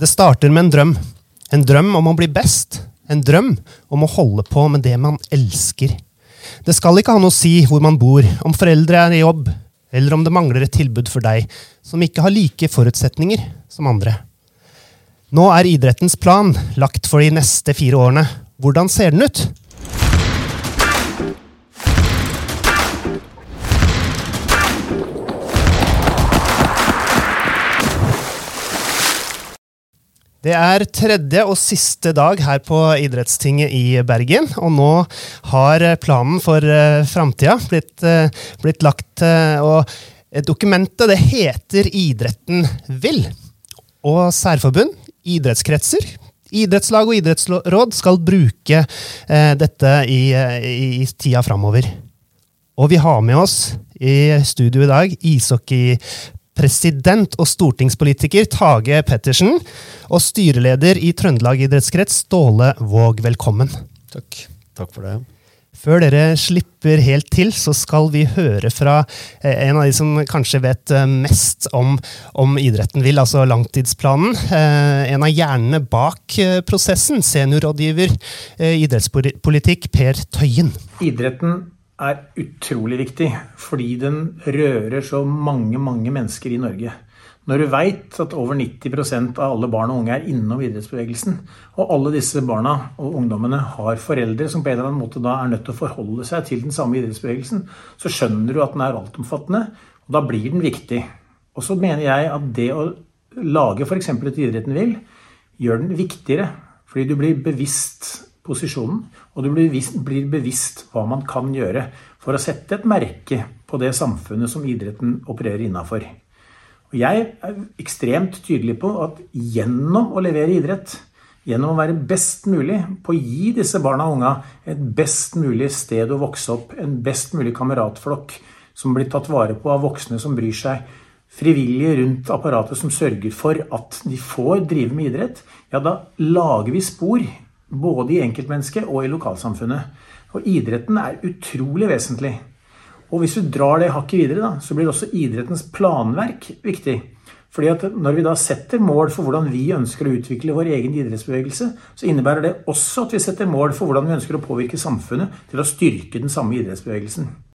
Det starter med en drøm. En drøm om å bli best. En drøm om å holde på med det man elsker. Det skal ikke ha noe å si hvor man bor, om foreldre er i jobb, eller om det mangler et tilbud for deg som ikke har like forutsetninger som andre. Nå er idrettens plan lagt for de neste fire årene. Hvordan ser den ut? Det er tredje og siste dag her på Idrettstinget i Bergen. Og nå har planen for uh, framtida blitt, uh, blitt, lagt uh, Og dokumentet det heter Idretten vil. Og særforbund, idrettskretser, idrettslag og idrettsråd skal bruke dette i, i, i tida framover. Og vi har med oss i studio i dag ishockey president og stortingspolitiker Tage Pettersen og styreleder i Trøndelag idrettskrets Ståle Våg. Velkommen. Takk. Takk for det. Før dere slipper helt til, så skal vi høre fra eh, en av de som kanskje vet eh, mest om, om idretten vil, altså langtidsplanen. Eh, en av hjernene bak prosessen, seniorrådgiver idrettspolitikk Per Tøyen. Idretten er utrolig viktig, fordi den rører så mange, mange mennesker i Norge. Når du veit at over 90% av alle barn og unge er innom idrettsbevegelsen, og alle disse barna og ungdommene har foreldre som på en eller annen måte da er nødt til å forholde seg til den samme idrettsbevegelsen, så skjønner du at den er altomfattende, og da blir den viktig. Og så mener jeg at det å lage f.eks. et Idretten vil, gjør den viktigere. Fordi du blir bevisst posisjonen, og du blir bevisst, blir bevisst hva man kan gjøre for å sette et merke på det samfunnet som idretten opererer innafor. Jeg er ekstremt tydelig på at gjennom å levere idrett, gjennom å være best mulig på å gi disse barna og unga et best mulig sted å vokse opp, en best mulig kameratflokk som blir tatt vare på av voksne som bryr seg, frivillige rundt apparatet som sørger for at de får drive med idrett, ja, da lager vi spor både i enkeltmennesket og i lokalsamfunnet. Og idretten er utrolig vesentlig. Og hvis du drar det hakket videre, da, så blir også idrettens planverk viktig. Fordi at Når vi da setter mål for hvordan vi ønsker å utvikle vår egen idrettsbevegelse, så innebærer det også at vi setter mål for hvordan vi ønsker å påvirke samfunnet til å styrke den samme idrettsbevegelsen.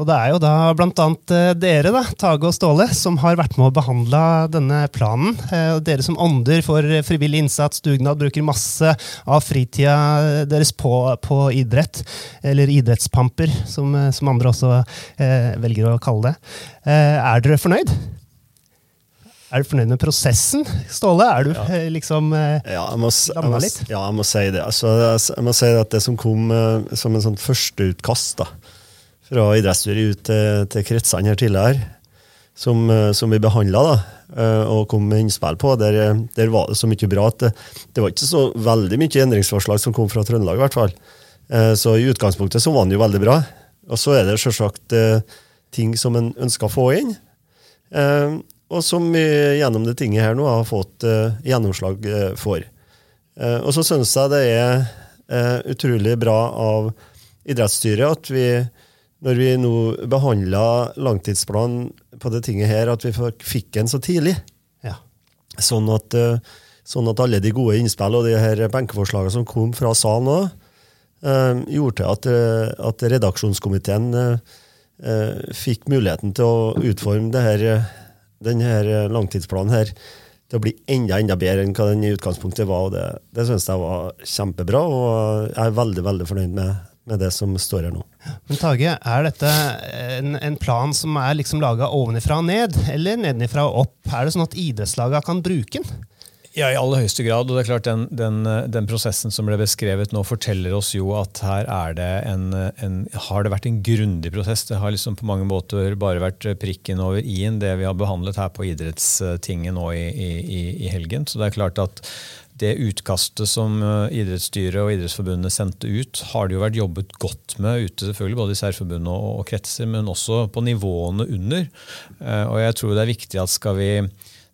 Og det er jo da bl.a. Eh, dere, da, Tage og Ståle, som har vært med og behandla denne planen. Eh, dere som ånder for frivillig innsats, dugnad, bruker masse av fritida deres på, på idrett. Eller idrettspamper, som, som andre også eh, velger å kalle det. Eh, er dere fornøyd? Er du fornøyd med prosessen, Ståle? Er du ja. Eh, liksom eh, ja, jeg må, jeg må, litt? Ja, jeg må si det. Altså, jeg må si at det som kom eh, som en sånn førsteutkast, da, fra idrettsstyret ut til, til kretsene her tidligere, som, eh, som vi behandla eh, og kom med innspill på. Der, der, var det så mye bra at det, det, var ikke så veldig mye endringsforslag som kom fra Trøndelag. i hvert fall. Eh, så i utgangspunktet så var den jo veldig bra. Og så er det selvsagt ting som en ønsker å få inn. Og som vi gjennom det tinget her nå har fått gjennomslag for. Og så syns jeg det er utrolig bra av idrettsstyret at vi når vi nå behandla langtidsplanen på det tinget her, at vi fikk den så tidlig. Ja. Sånn, at, eh, sånn, at, alle de gode innspill og de her benkeforslagene som kom fra salen òg, eh, gjorde til at, eh, at redaksjonskomiteen eh, fikk muligheten til å utforme det her, denne langtidsplanen her til å bli enda enda bedre enn hva den i utgangspunktet var. og Det, det syns jeg var kjempebra, og jeg er veldig veldig fornøyd med, med det som står her nå. Men Tage, er dette en, en plan som er liksom laga ovenifra og ned, eller nedenifra og opp? Er det sånn at idrettslaga kan bruke den? Ja, i aller høyeste grad. og det er klart den, den, den, prosessen som ble beskrevet nå, forteller oss jo at her er det en, en, har det vært en grundig prosess. Det har liksom på mange måter bare vært prikken over i-en, det vi har behandlet her på idrettstinget nå i, i, i helgen. Så det er klart at det utkastet som eh, idrettsstyret og Idrettsforbundet sendte ut, har det jo vært jobbet godt med ute, selvfølgelig både i særforbundet og, og, kretser, men også på nivåene under. Eh, og jeg tror det er viktig at skal vi,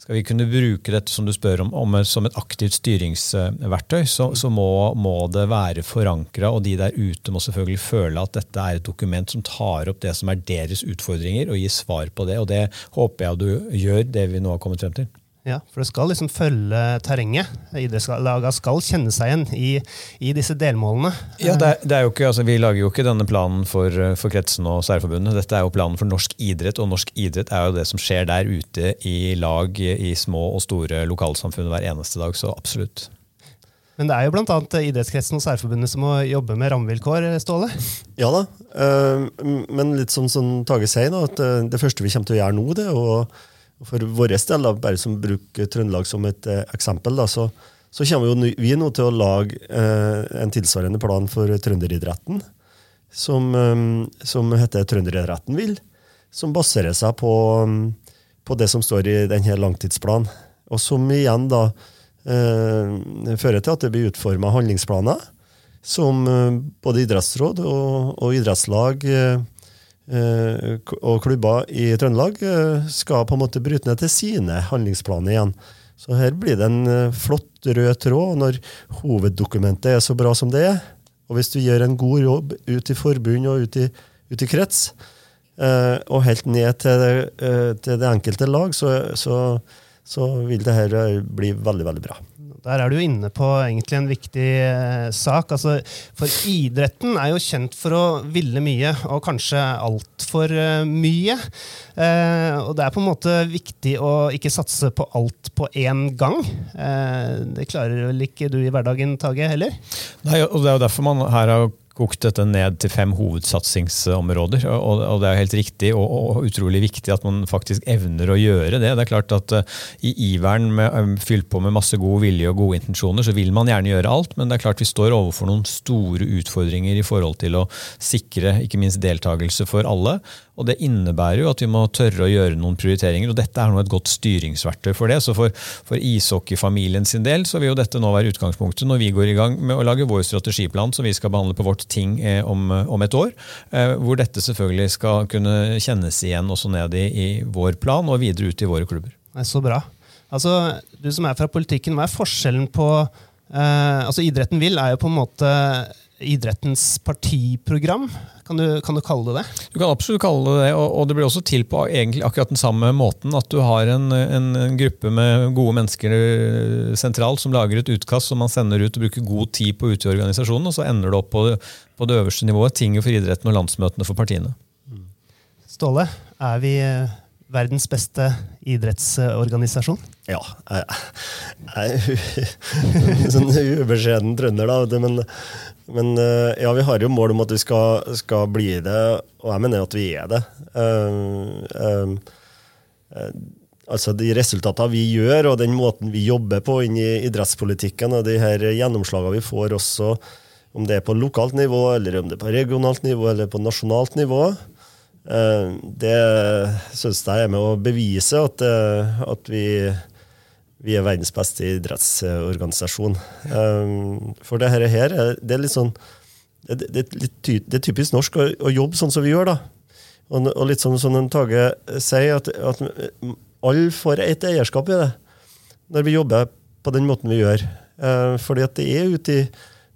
skal vi kunne bruke dette som du spør om, om som et aktivt styringsverktøy, så, så må, må, det være forankra, og de der ute må selvfølgelig føle at dette er et dokument som tar opp det som er deres utfordringer, og gir svar på det. Og det håper jeg du gjør, det vi nå har kommet frem til. Ja, for det skal liksom følge terrenget. Idrettslagene skal kjenne seg igjen i, i disse delmålene. Ja, det er, det er, jo ikke, altså, Vi lager jo ikke denne planen for, for kretsen og særforbundet. Dette er jo planen for norsk idrett, og norsk idrett er jo det som skjer der ute i lag i små og store lokalsamfunn hver eneste dag. Så absolutt. Men det er jo bl.a. idrettskretsen og særforbundet som må jobbe med rammevilkår, Ståle? Ja da, eh, men litt sånn som Tage sier, at eh, det første vi kommer til å gjøre nå, det er å for vår del, bare som bruker Trøndelag som et eh, eksempel, da, så, så, kommer jo vi nå til å lage eh, en tilsvarende plan for trønderidretten, som, eh, som heter Trønderidretten vil, som baserer seg på, på, det som står i denne langtidsplanen, og som igjen da eh, fører til at det blir utforma handlingsplaner som eh, både idrettsråd og, og idrettslag eh, Eh, og klubber i Trøndelag eh, skal på en måte bryte ned til sine handlingsplaner igjen. Så her blir det en eh, flott rød tråd når hoveddokumentet er så bra som det er. Og hvis du gjør en god jobb ut i forbund og ut i, ut i krets, og helt ned til det, til det enkelte lag, så, så, så vil det her bli veldig, veldig bra. Der er du inne på egentlig en viktig eh, sak. Altså, for idretten er jo kjent for å ville mye, og kanskje altfor eh, mye. Eh, og det er på en måte viktig å ikke satse på alt på én gang. Eh, det klarer vel ikke du i hverdagen, Tage, heller? Nei, og det er jo derfor man her har kokt dette ned til fem hovedsatsingsområder. Og, og det er helt riktig og, og, utrolig viktig at man faktisk evner å gjøre det. Det er klart at uh, I iveren med um, fylt på med masse god vilje og gode intensjoner, så vil man gjerne gjøre alt, men det er klart vi står overfor noen store utfordringer i forhold til å sikre ikke minst deltakelse for alle. Og Det innebærer jo at vi må tørre å gjøre noen prioriteringer, og dette er nå et godt styringsverktøy for det. Så For, for ishockeyfamilien sin del så vil jo dette nå være utgangspunktet når vi går i gang med å lage vår strategiplan som vi skal behandle på vårt ting eh, om, om, et år. Eh, hvor dette selvfølgelig skal kunne kjennes igjen også ned i, i vår plan og videre ut i våre klubber. Er så bra. Altså, Du som er fra politikken, hva er forskjellen på eh, altså Idretten vil er jo på en måte idrettens partiprogram. Kan du, kan du, kalle det det? Du kan absolutt kalle det det, og, og det blir også til på akkurat den samme måten. At du har en, en, en, gruppe med gode mennesker sentralt som lager et utkast som man sender ut og bruker god tid på ute i organisasjonen, og så ender det opp på på det øverste nivået, tinget for idretten og landsmøtene for partiene. Ståle, er vi verdens beste idrettsorganisasjon? Ja. Sånn ubeskjeden trønder, da. Men, men, eh, ja, vi har jo mål om at vi skal, skal, bli det, og jeg mener at vi er det. Um, um, altså De resultatene vi gjør, og den måten vi jobber på inn i idrettspolitikken, og de her gjennomslagene vi får også, om det er på lokalt nivå, eller om det er på regionalt nivå eller på nasjonalt nivå, det syns jeg er med å bevise at, at vi vi er verdens beste idrettsorganisasjon. Um, for det her, det er litt sånn det, det, det er typisk norsk å, å, jobbe sånn som vi gjør. da. Og, og litt sånn som sånn Tage sier, at, at alle får et eierskap i det når vi jobber på den måten vi gjør. Fordi at det er ute i,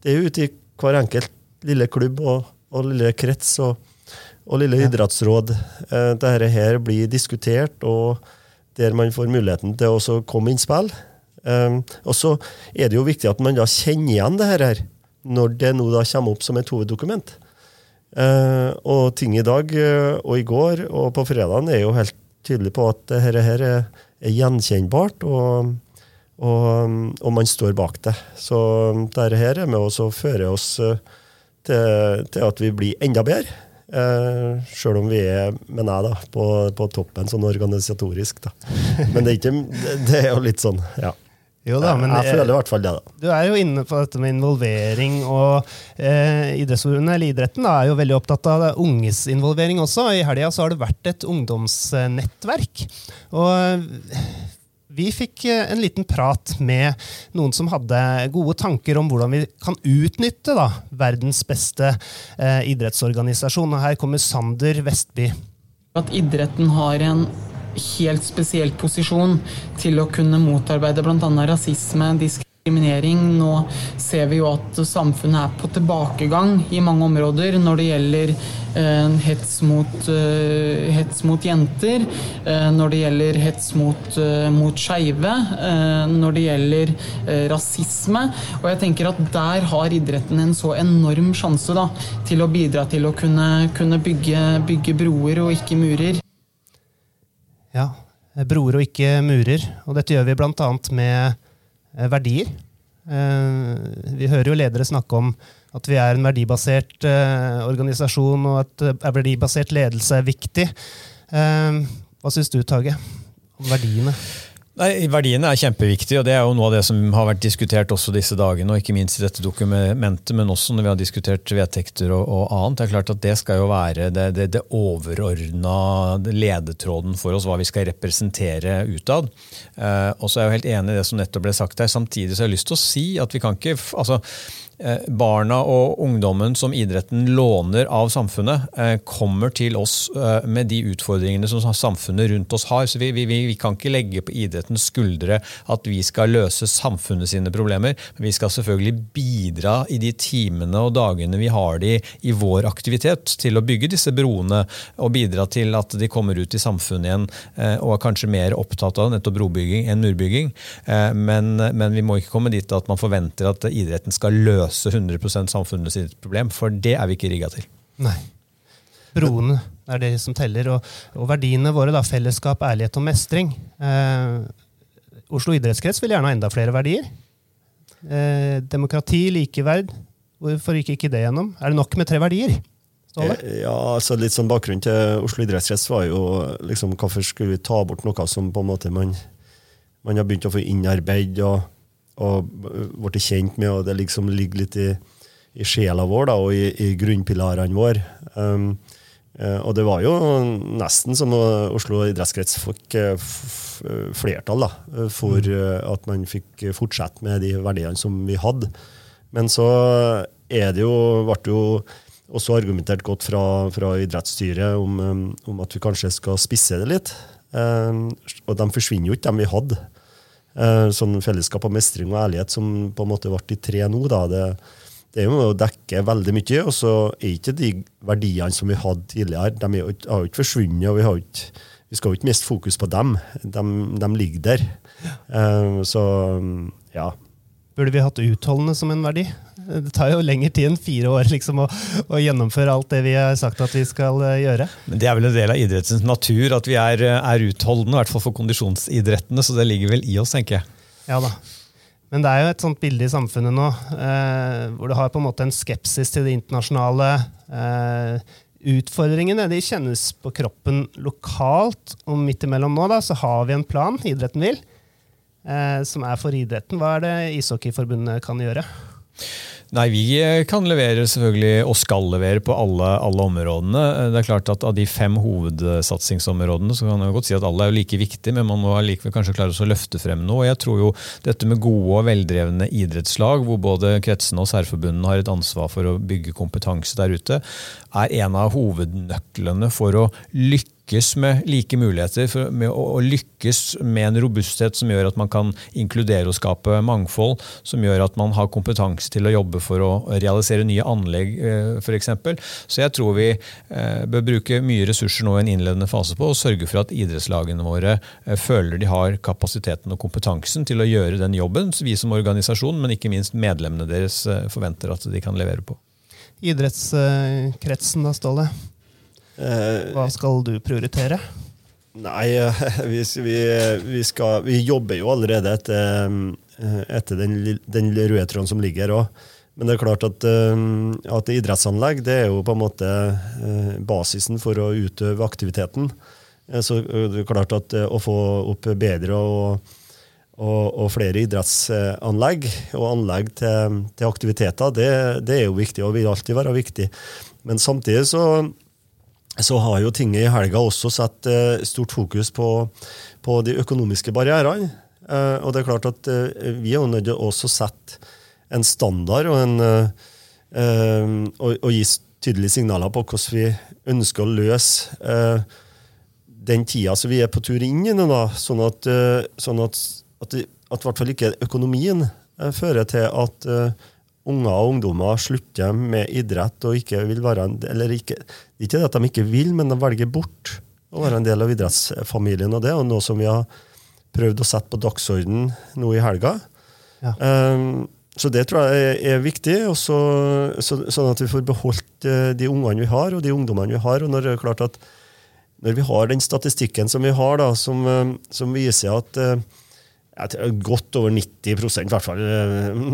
det er ute i hver enkelt lille klubb og, og lille krets og, og lille idrettsråd. Uh, dette her blir diskutert. og der man får muligheten til å komme innspill. Um, og så er det jo viktig at man da kjenner igjen det her, når det nå da kommer opp som et hoveddokument. Uh, og ting i dag uh, og i går og på fredagen er jo helt tydelig på at dette her er, gjenkjennbart, og, og, og, man står bak det. Så dette her er med å føre oss uh, til, til, at vi blir enda bedre. Uh, Sjøl om vi er, mener jeg, da, på, på toppen sånn organisatorisk. Da. Men det er, ikke, det er jo litt sånn, ja. Jo da, men jeg, føler i hvert fall det. da. Du er jo inne på dette med involvering, og eh, Idrettsforbundet, eller idretten, da, er jo veldig opptatt av unges involvering også. I helga har det vært et ungdomsnettverk. Og vi fikk eh, en liten prat med noen som hadde gode tanker om hvordan vi kan utnytte da, verdens beste eh, idrettsorganisasjon. Og her kommer Sander Vestby. At idretten har en helt spesiell posisjon til å kunne motarbeide bl.a. rasisme, diskriminering diskriminering. Nå ser vi jo at samfunnet er på tilbakegang i mange områder når det gjelder eh, hets, mot, eh, hets mot jenter, eh, når det gjelder hets mot, mot skeive, når det gjelder rasisme. Og jeg tenker at der har idretten en så enorm sjanse da, til å bidra til å kunne, kunne bygge, bygge broer og ikke murer. Ja, broer og ikke murer. Og dette gjør vi bl.a. med verdier. Eh, vi hører jo ledere snakke om at vi er en verdibasert eh, organisasjon, og at verdibasert ledelse er viktig. Hva syns du, Tage, om verdiene? Nei, Verdiene er kjempeviktige, og det er jo noe av det som har vært diskutert også disse dagene, og ikke minst i dette dokumentet, men også når vi har diskutert vedtekter og, og annet. Det er klart at det skal jo være det, det, det overordna ledetråden for oss, hva vi skal representere utad. Eh, og så er jeg jo helt enig i det som nettopp ble sagt her. Samtidig så har jeg lyst til å si at vi kan ikke altså barna og ungdommen som idretten låner av samfunnet, eh, kommer til oss eh, med de utfordringene som samfunnet rundt oss har. Så vi, vi, vi, kan ikke legge på idrettens skuldre at vi skal løse samfunnet sine problemer. Men vi skal selvfølgelig bidra i de timene og dagene vi har de i vår aktivitet, til å bygge disse broene og bidra til at de kommer ut i samfunnet igjen og er kanskje mer opptatt av nettopp brobygging enn murbygging. Men, men vi må ikke komme dit at man forventer at idretten skal løse løse 100 samfunnet sitt problem, for det er vi ikke rigga til. Nei. Broene er det som teller. Og, og verdiene våre, da, fellesskap, ærlighet og mestring. Eh, Oslo idrettskrets vil gjerne ha enda flere verdier. Eh, demokrati, likeverd. Hvorfor gikk ikke det gjennom? Er det nok med tre verdier? Ståle? Eh, ja, altså Litt sånn Bakgrunnen til Oslo idrettskrets var jo liksom, hvorfor skulle vi ta bort noe som på en måte man, man har begynt å få innarbeid. og og blitt kjent med, og det liksom ligger litt i, i sjela vår da, og i, i grunnpilarene våre. Um, uh, og det var jo nesten som Oslo idrettskrets fikk uh, flertall da, for uh, at man fikk fortsette med de verdiene som vi hadde. Men så er det jo, ble det jo også argumentert godt fra, fra idrettsstyret om, um, om, at vi kanskje skal spisse det litt. Um, og de forsvinner jo ikke, de vi hadde. Eh, sånn fellesskap og mestring og ærlighet som på en måte ble de tre nå. da, det, det er jo å dekke veldig mye, og så er ikke de verdiene som vi hadde tidligere, de har jo ikke forsvunnet. og vi, har ikke, vi skal jo ikke miste fokus på dem. De, de ligger der. Uh, så ja. Burde vi hatt utholdende som en verdi? Det tar jo lengre tid enn fire år liksom, å, å, gjennomføre alt det vi har sagt at vi skal uh, gjøre. Men Det er vel en del av idrettens natur at vi er, eh, er utholdende, i hvert fall for kondisjonsidrettene. Så det ligger vel i oss, tenker jeg. Ja da. Men det er jo et sånt bilde i samfunnet nå eh, hvor du har på en måte en skepsis til de internasjonale eh, utfordringene. De kjennes på kroppen lokalt, og midt imellom nå da, så har vi en plan idretten vil, eh, som er for idretten. Hva er det Ishockeyforbundet kan gjøre? Nei, Vi eh, kan levere selvfølgelig, og skal levere på alle, alle, områdene. Eh, det er klart at Av de fem hovedsatsingsområdene så kan jeg godt si at alle er like viktige, men man må likevel kanskje klare å løfte frem noe. Jeg tror jo dette med gode og veldrevne idrettslag, hvor både kretsene og særforbundene har et ansvar for å bygge kompetanse der ute, er en av hovednøklene for å lykkes lykkes med like muligheter, for, med å, å, lykkes med en robusthet som gjør at man kan inkludere og skape mangfold, som gjør at man har kompetanse til å jobbe for å realisere nye anlegg eh, f.eks. Så jeg tror vi eh, bør bruke mye ressurser nå i en innledende fase på å sørge for at idrettslagene våre eh, føler de har kapasiteten og kompetansen til å gjøre den jobben vi som organisasjon, men ikke minst medlemmene deres forventer at de kan levere på. Idrettskretsen da, Ståle? Eh, Hva skal du prioritere? Nei, eh, vi, vi, vi, skal, vi jobber jo allerede etter, eh, etter den, den, røde tråden som ligger her òg. Men det er klart at, at, idrettsanlegg det er jo på en måte basisen for å utøve aktiviteten. Så det er klart at å få opp bedre og, og, og flere idrettsanlegg og anlegg til, til aktiviteter, det, det, er jo viktig og vil alltid være viktig. Men samtidig så så har jo tinget i helga også satt uh, stort fokus på, på de økonomiske barrierene. Uh, og det er klart at uh, vi er jo nødt til å sette en standard og, en, og, og, gi tydelige signaler på hvordan vi ønsker å løse den tida som vi er på tur inn i nå, sånn at, sånn at, at, at, i hvert fall ikke økonomien fører til at unger og ungdommer slutter med idrett og ikke vil være en, eller ikke, ikke at de ikke vil, men de velger bort å være en del av idrettsfamilien. og Det er noe som vi har prøvd å sette på dagsordenen nå i helga. Ja. Um, så det tror jeg er, viktig, også, så, sånn at vi får beholdt uh, de ungene vi har, og de ungdommene vi har. og når det er klart at når vi har den statistikken som vi har, da, som, uh, som viser at uh, godt over 90% i hvert fall,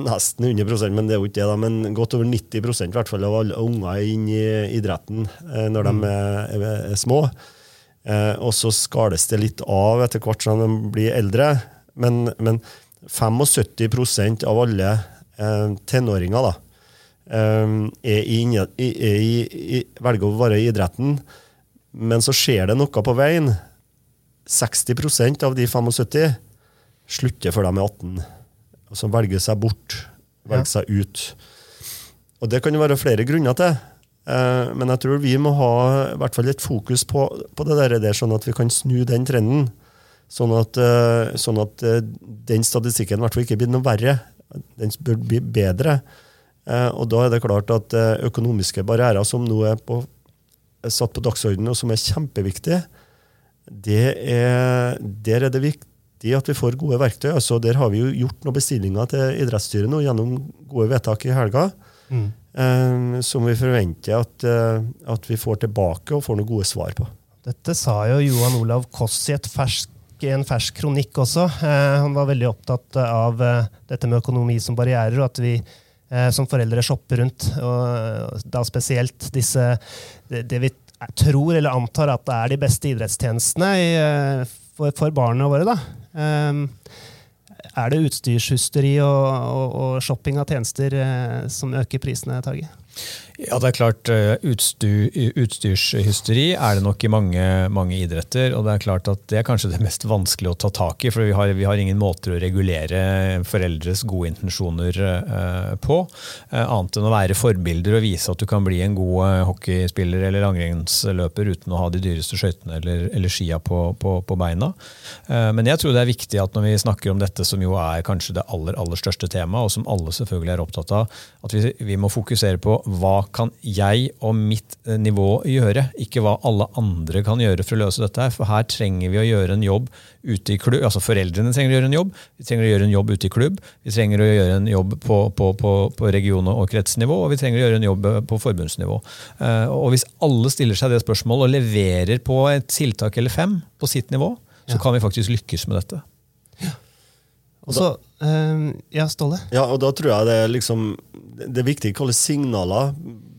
nesten 100% men det er jo ikke det, da, men godt over 90% i hvert fall av alle unger er inne i idretten når de er, er, er små. Eh, og så skales det litt av etter hvert som de blir eldre. Men, men 75% av alle eh, tenåringer da, eh, i, er i, velger å være i idretten. Men så skjer det noe på veien. 60% av de 75 slutter før de er 18. Og så velger seg bort, velger seg ut. Og det kan jo være flere grunner til. Eh, men jeg tror vi må ha i hvert fall et fokus på, på det der, der, sånn at vi kan snu den trenden. Sånn at, eh, sånn at eh, den statistikken i hvert fall ikke blir noe verre. Den bør bli bedre. Og da er det klart at økonomiske barrierer som nå er på, satt på dagsordenen, og som er kjempeviktige, det er, der er det viktig at vi får gode verktøy. Altså, der har vi jo gjort noen bestillinger til idrettsstyret nå gjennom gode vedtak i helga. Mm. Eh, som vi forventer at, eh, at, vi får tilbake og får noen gode svar på. Dette sa jo Johan Olav Koss i fersk, en fersk kronikk også. Eh, han var veldig opptatt av dette med økonomi som barrierer, og at vi som foreldre shopper rundt. Og da spesielt disse det, det vi tror eller antar at det er de beste idrettstjenestene i, for, for, barna våre. da. Er det utstyrshysteri og, og, og shopping av tjenester eh, som øker prisene, Target? Ja, det er klart. Eh, utstyr, utstyrshysteri er det nok i mange, mange, idretter. Og det er klart at det er kanskje det mest vanskelige å ta tak i. For vi har, vi har ingen måter å regulere foreldres gode intensjoner eh, på. Eh, annet enn å være forbilder og vise at du kan bli en god uh, hockeyspiller eller langrennsløper uten å ha de dyreste skøytene eller, eller, skia på, på, på beina. men jeg tror det er viktig at når vi snakker om dette, som jo er kanskje det aller, aller største temaet, og som alle selvfølgelig er opptatt av, at vi, vi må fokusere på hva kan jeg og mitt eh, nivå gjøre, ikke hva alle andre kan gjøre for å løse dette. her, For her trenger vi å gjøre en jobb ute i klubb, altså Foreldrene trenger å gjøre en jobb, vi trenger å gjøre en jobb ute i klubb, vi trenger å gjøre en jobb på, på, på, på region- og kretsnivå, og vi trenger å gjøre en jobb på forbundsnivå. Eh, og Hvis alle stiller seg det spørsmålet og leverer på et tiltak eller fem på sitt nivå, så kan vi faktisk lykkes med dette. Og så, uh, ja, Ståle? Ja, og da tror jeg det er, liksom, det er viktig hvilke signaler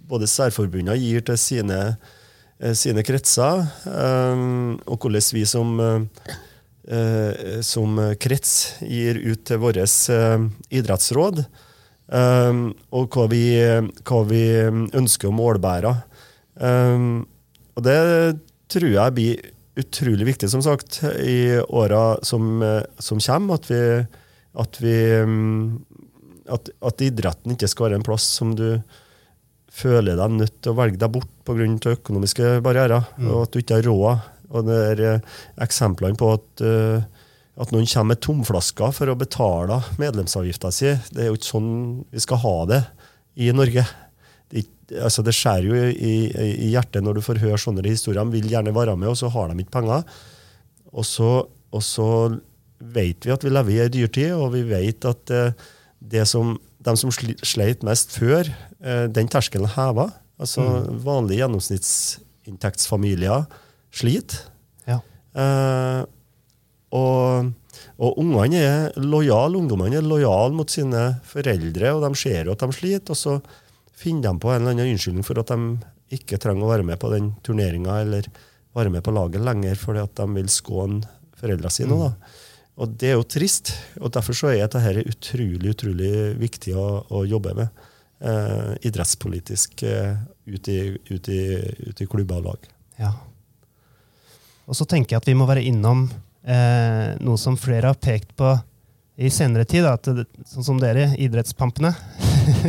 både særforbundene gir til sine, eh, sine kretser, um, og hvordan vi som, uh, som krets gir ut til vårt idrettsråd. Um, og hva vi, hva vi, ønsker å målbære. Um, og det tror jeg blir utrolig viktig, som sagt, i åra som, som kommer. At vi, at, vi at, at, idretten ikke skal være en plass som du føler deg nødt til å velge deg bort pga. økonomiske barrierer, mm. og at du ikke har råd. Og det er eh, eksemplene på at, uh, at noen kommer med tomflasker for å betale medlemsavgifta si. Det er jo ikke sånn vi skal ha det i Norge. Altså det skjærer jo i, i, hjertet når du får høre sånne historier. De vil gjerne være med, og så har de ikke penger. Og så, og så vet vi at vi lever i ei dyrtid, og vi vet at det som de som sleit mest før, eh, den terskelen heva. Altså mm. vanlige gjennomsnittsinntektsfamilier sliter. Ja. Eh, og, og ungene er lojale, ungdommene er lojale mot sine foreldre, og de ser jo at de sliter, og så finner de på en eller annen unnskyldning for at de ikke trenger å være med på den turneringa eller være med på laget lenger fordi at de vil skåne foreldrene sine. Mm. da. Og det er jo trist. og Derfor så er dette utrolig utrolig viktig å, å jobbe med. Eh, idrettspolitisk eh, ut, i, ut, i, ut, i, klubber og lag. Ja. Og så tenker jeg at vi må være innom eh, noe som flere har pekt på i senere tid. At, sånn som dere, idrettspampene,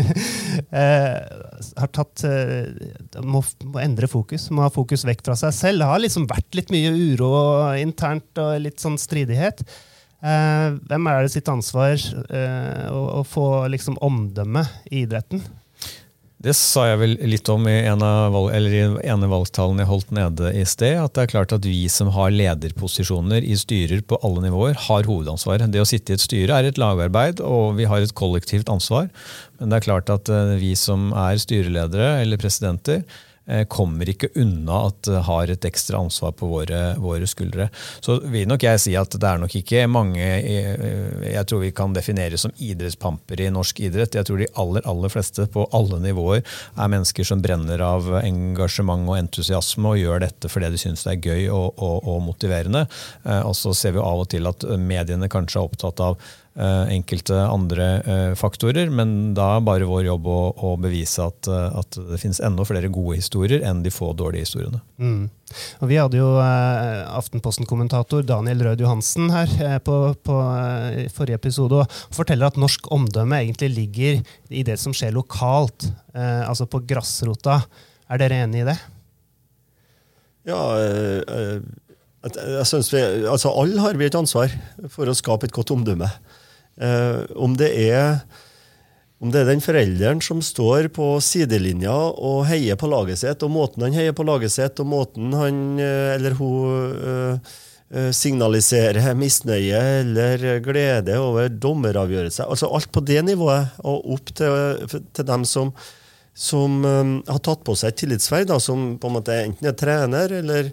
eh, har tatt eh, må, må, endre fokus. Må ha fokus vekk fra seg selv. Det har liksom vært litt mye uro internt og litt sånn stridighet. hvem er det sitt ansvar å, å få liksom omdømme i idretten? Det sa jeg vel litt om i en av, i ene valgtalen jeg holdt nede i sted. At det er klart at vi som har lederposisjoner i styrer på alle nivåer, har hovedansvaret. Det å sitte i et styre er et lagarbeid, og vi har et kollektivt ansvar. Men det er klart at eh, vi som er styreledere eller presidenter, kommer ikke unna at det har et ekstra ansvar på våre, våre, skuldre. Så vil nok jeg si at det er nok ikke mange eh, jeg tror vi kan definere som idrettspamper i norsk idrett. Jeg tror de aller, aller fleste på alle nivåer er mennesker som brenner av engasjement og entusiasme og gjør dette fordi de syns det er gøy og, og, og motiverende. Eh, og så ser vi av og til at mediene kanskje er opptatt av Eh, enkelte andre eh, faktorer, men da er bare vår jobb å, å bevise at, eh, at, det finnes enda flere gode historier enn de få dårlige historiene. Mm. Og vi hadde jo eh, Aftenposten-kommentator Daniel Rød Johansen her eh, på, på eh, forrige episode og forteller at norsk omdømme egentlig ligger i det som skjer lokalt, altså på grasrota. Er dere enig i det? Ja, jeg synes vi, altså Alle har vi et ansvar for å skape et godt omdømme. Eh, om, det er, om det er den forelderen som står på sidelinja og heier på laget sitt, og måten han heier på laget sitt, og måten han eh, eller hun eh, signaliserer misnøye eller glede over dommeravgjørelse. Altså alt på det nivået, og opp til, til dem som, som um, har tatt på seg et tillitsverv, som på en måte enten er trener eller,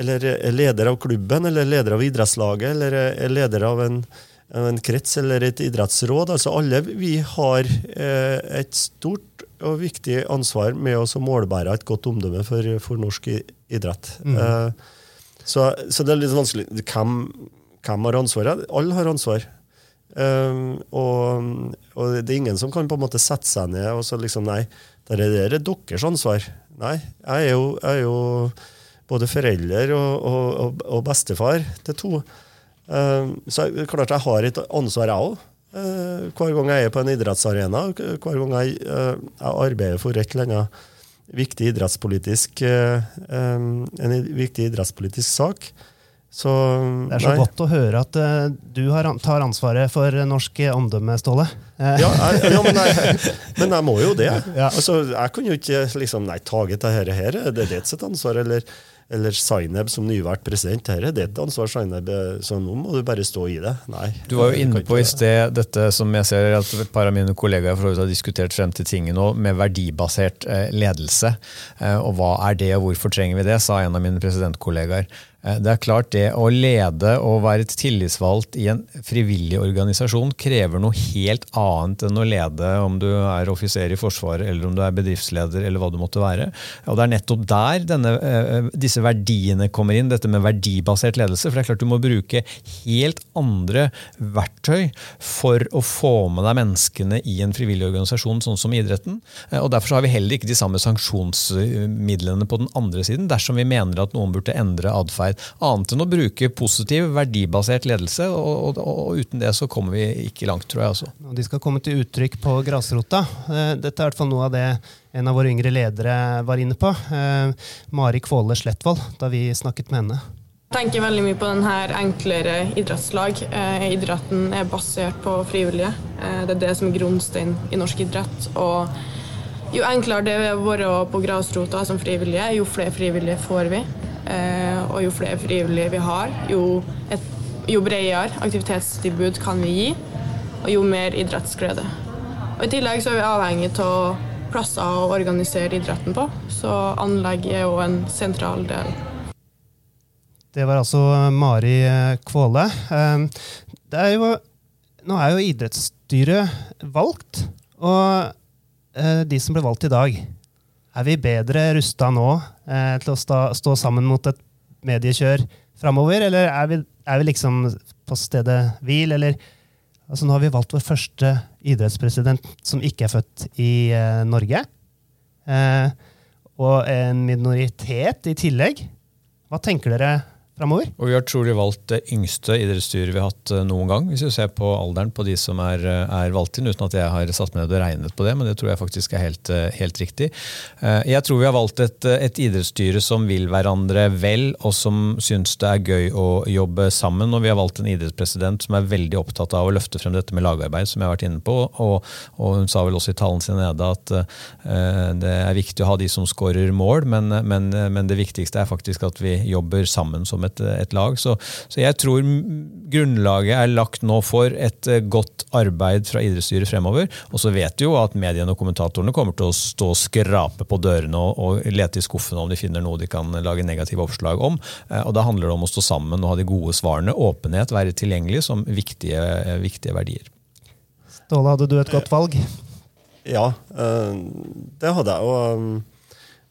eller er leder av klubben, eller leder av idrettslaget, eller er leder av en, en krets eller et idrettsråd. altså Alle vi har eh, et stort og viktig ansvar med å målbære et godt omdømme for, for norsk idrett. Mm. Eh, så, så, det er litt vanskelig. Hvem, hvem har ansvaret? Alle har ansvar. Um, og, og, det er ingen som kan på en måte sette seg ned og så liksom Nei, det det er deres ansvar. Nei, jeg er jo, jeg er jo både forelder og, og, og bestefar til to. Ehm, så klart jeg har et ansvar, jeg òg. Eh, hver gang jeg er på en idrettsarena, hver gang jeg, eh, jeg arbeider for et eller annet viktig idrettspolitisk, eh, ehm, en viktig idrettspolitisk sak. Så, det er så nei. godt å høre at uh, du har, tar ansvaret for norsk omdømme, Ståle. ja, jeg, ja men, jeg, men, jeg, må jo det. Ja. Altså, jeg kan jo ikke liksom Nei, taget dette her, det er ditt ansvar. Eller eller Zaineb som nyvalgt president. Her er det et ansvar, Zaineb, så nå må du bare stå i det. Nei. Du var jo inne på i sted dette som jeg ser at et par av mine kollegaer har diskutert frem til tinget nå, med verdibasert eh, ledelse. Eh, og hva er det, og hvorfor trenger vi det, sa en av mine presidentkollegaer. Eh, det er klart det Å lede og være et tillitsvalgt i en frivillig organisasjon krever noe helt annet enn å lede om du er offiser i Forsvaret eller om du er bedriftsleder eller hva du måtte være. Og Det er nettopp der denne, eh, disse verdiene kommer inn, dette med verdibasert ledelse. For det er klart du må bruke helt andre verktøy for å få med deg menneskene i en frivillig organisasjon, sånn som idretten. Eh, og Derfor har vi heller ikke de samme sanksjonsmidlene på den andre siden, dersom vi mener at noen burde endre atferd annet enn å bruke positiv, verdibasert ledelse. Og, og, og, uten det så kommer vi ikke langt, tror jeg. også. De skal komme til uttrykk på grasrota. Eh, dette er i hvert fall noe av det en av våre yngre ledere var inne på. Eh, Mari Kvåle Slettvold, da vi snakket med henne. Jeg tenker veldig mye på denne enklere idrettslag. Eh, idretten er basert på frivillige. det er det som er grunnsteinen i norsk idrett. og jo enklere det er å være på grasrota som frivillige, jo flere frivillige får vi. Eh, og jo flere frivillige vi har, jo, et, jo bredere aktivitetstilbud kan vi gi, og jo mer idrettsglede. Og I tillegg så er vi avhengig av plasser å organisere idretten på, så anlegg er jo en sentral del. Det var altså Mari Kvåle. Eh, er jo, nå er jo idrettsstyret valgt, og eh, de som ble valgt i dag er vi bedre rusta nå eh, til å stå, stå, sammen mot et mediekjør framover, eller er vi, er vi, liksom på stedet hvil, eller altså Nå har vi valgt vår første idrettspresident som ikke er født i eh, Norge. Eh, og en minoritet i tillegg. Hva tenker dere framover. Og vi har trolig valgt det yngste idrettsstyret vi har hatt eh, noen gang, hvis vi ser på alderen på de som er, eh, er valgt inn, uten at jeg har satt meg ned og regnet på det, men det tror jeg faktisk er helt, eh, helt riktig. Jeg tror vi har valgt et, et, idrettsstyre som vil hverandre vel, og som syns det er gøy å jobbe sammen. Og vi har valgt en idrettspresident som er veldig opptatt av å løfte frem dette med lagarbeid, som jeg har vært inne på. Og, og hun sa vel også i talen sin nede at det er viktig å ha de som skårer mål, men, men, men det viktigste er faktisk at vi jobber sammen som et, et lag. Så, så, jeg tror grunnlaget er lagt nå for et eh, godt arbeid fra idrettsstyret fremover. Og så vet vi jo at mediene og kommentatorene kommer til å stå og skrape på dørene og, og lete i skuffene om de finner noe de kan lage negative oppslag om. Eh, og Da handler det om å stå sammen og ha de gode svarene. Åpenhet, være tilgjengelig som viktige, eh, viktige verdier. Ståle, hadde du et godt valg? Ja, det hadde jeg. og Eh,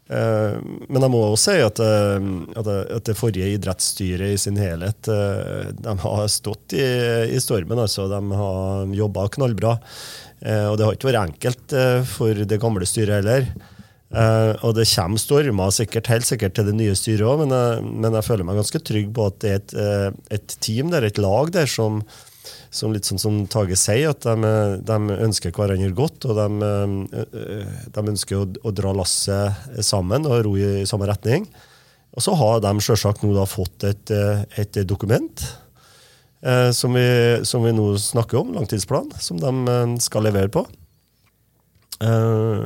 men jeg må også si at, eh, at det forrige idrettsstyret i sin helhet eh, de har stått i, i stormen. altså De har jobba knallbra. Og det har ikke vært enkelt for det gamle styret heller. Og det kommer stormer sikkert, helt sikkert til det nye styret òg, men, men, jeg føler meg ganske trygg på at det er et, et team der, et lag der, som, som litt sånn som Tage sier, at de, de ønsker hverandre godt. Og de, eh, de ønsker å, å, dra lasset sammen og ro i samme retning. Og så har de selvsagt nå fått et, eh, et dokument eh, som, vi, som, vi, nå snakker om, langtidsplan, som de eh, skal levere på. Eh,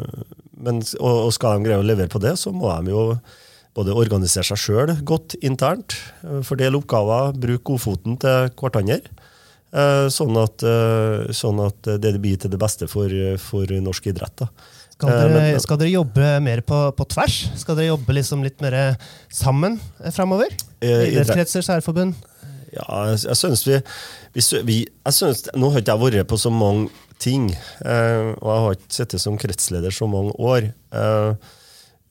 men, og, og, skal de greie å levere på det, så må de jo både organisere seg sjøl godt internt, fordele oppgaver, bruke godfoten til hverandre. Eh, sånn at, eh, sånn at, det blir til det beste for, for norsk idrett. Skal dere, Men, skal dere, jobbe mer på, på, tvers? Skal dere jobbe liksom litt mer sammen framover? Idrettskretser, særforbund? Ja, jeg, jeg synes vi, vi jeg synes, Nå har ikke jeg vært på så mange ting, eh, og jeg har ikke sittet som kretsleder så mange år. Eh, Eh,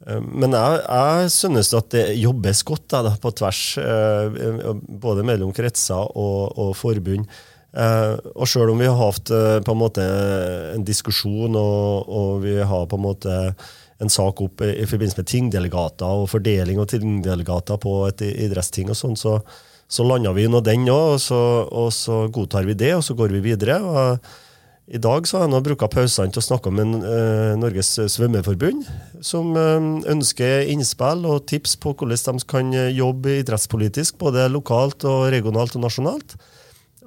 men jeg, jeg synes at det jobbes godt da, på tvers, eh, både mellom kretser og, og forbund. Eh, og sjøl om vi har hatt en en diskusjon, og, og, vi har på en måte en sak opp i forbindelse med tingdelegater og fordeling av tingdelegater på et idrettsting, og sånn, så, så landa vi nå den òg, og, og, så godtar vi det, og så går vi videre. og i dag så har jeg nå brukt pausene til å snakke med uh, Norges svømmeforbund, som uh, ønsker innspill og tips på hvordan de kan jobbe idrettspolitisk, både lokalt, og regionalt og nasjonalt.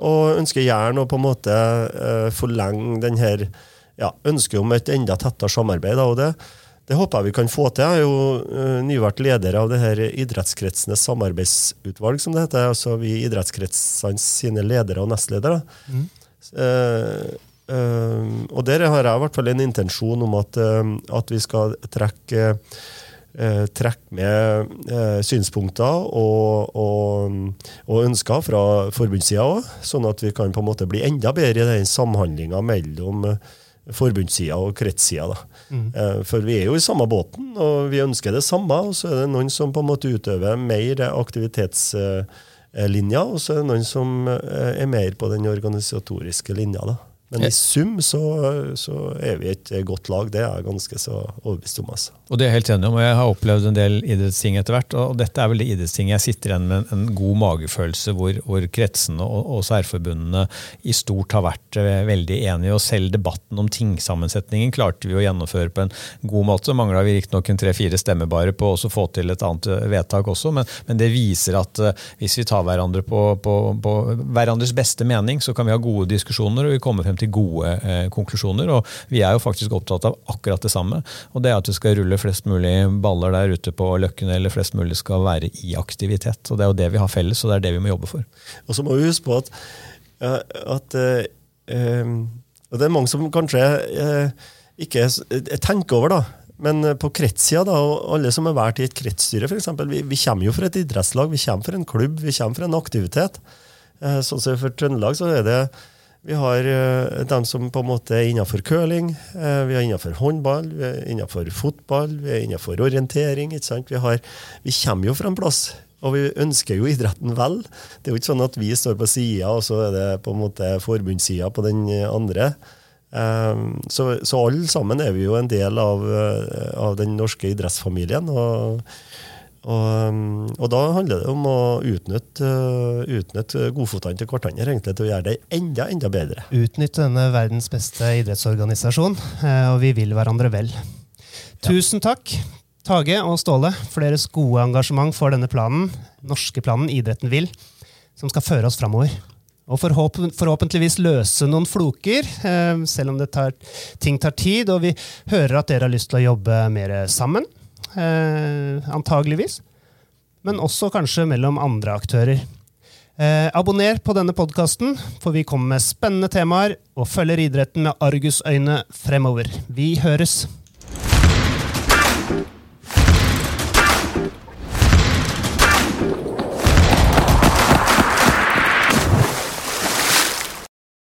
Og ønsker gjerne å på en måte forlenge denne ja, ønsket om et enda tettere samarbeid. Og det, det, håper jeg vi kan få til. Jeg er jo nyvært leder av det her idrettskretsenes samarbeidsutvalg, som det heter. Altså vi idrettskretsene sine ledere og nestledere. Mm. Uh, og der har jeg i hvert fall en intensjon om at, uh, at vi skal trekke, uh, trekke med synspunkter og, og, og, ønsker fra forbundssida òg, sånn at vi kan på en måte bli enda bedre i den samhandlinga mellom forbundssida og kretssida. Mm. for vi er jo i samme båten, og vi ønsker det samme. Og så er det noen som på en måte utøver mer aktivitetslinja, og så er det noen som er mer på den organisatoriske linja. da. Men i sum så, så, er vi et godt lag. Det er jeg ganske så overbevist om. Altså. Og det er jeg helt enig om, og jeg har opplevd en del idrettsting etter hvert. og Dette er vel det idrettstinget jeg sitter igjen med en, god magefølelse, hvor, hvor kretsene og, og, særforbundene i stort har vært uh, veldig enige. Og selv debatten om tingsammensetningen klarte vi å gjennomføre på en god måte. Mangla vi riktignok en tre-fire stemmebare på å få til et annet eh, vedtak også, men, men det viser at uh, hvis vi tar hverandre på, på, på hverandres beste mening, så kan vi ha gode diskusjoner og vi kommer frem til gode eh, konklusjoner. Og vi er jo faktisk opptatt av akkurat det samme. Og det er at det skal rulle flest mulig baller der ute på Løkken, eller flest mulig skal være i aktivitet. Og det er jo det vi har felles, og det er det vi må jobbe for. Og så må vi huske på at, at uh, Og det er mange som kanskje uh, ikke tenker over, da. Men på kretssida, da, og alle som har vært i et kretsstyre, f.eks. Vi, vi kommer jo fra et idrettslag, vi kommer fra en klubb, vi kommer fra en aktivitet. Sånn som For Trøndelag så er det vi har uh, dem som på en måte er innenfor curling, uh, vi er innenfor håndball, vi er innenfor fotball, vi er innenfor orientering. ikke sant? Vi, har, vi kommer jo fra en plass, og vi ønsker jo idretten vel. Det er jo ikke sånn at vi står på sida, og så er det på en måte forbundssida på den andre. Um, så, så alle sammen er vi jo en del av, uh, av den norske idrettsfamilien. og Og, og, da handler det om å utnytte, utnytte godfotene til hverandre egentlig, til å gjøre det enda, enda bedre. Utnytte denne verdens beste idrettsorganisasjon, og vi vil hverandre vel. Tusen takk, Tage og Ståle, for deres gode engasjement for denne planen, norske planen Idretten vil, som skal føre oss framover. Og forhåpen, forhåpentligvis løse noen floker, eh, selv om tar, ting tar tid. Og vi hører at dere har lyst til å jobbe mer sammen eh, antageligvis. Men også kanskje mellom andre aktører. Eh, abonner på denne podkasten, for vi kommer med spennende temaer og følger idretten med argusøyne fremover. Vi høres!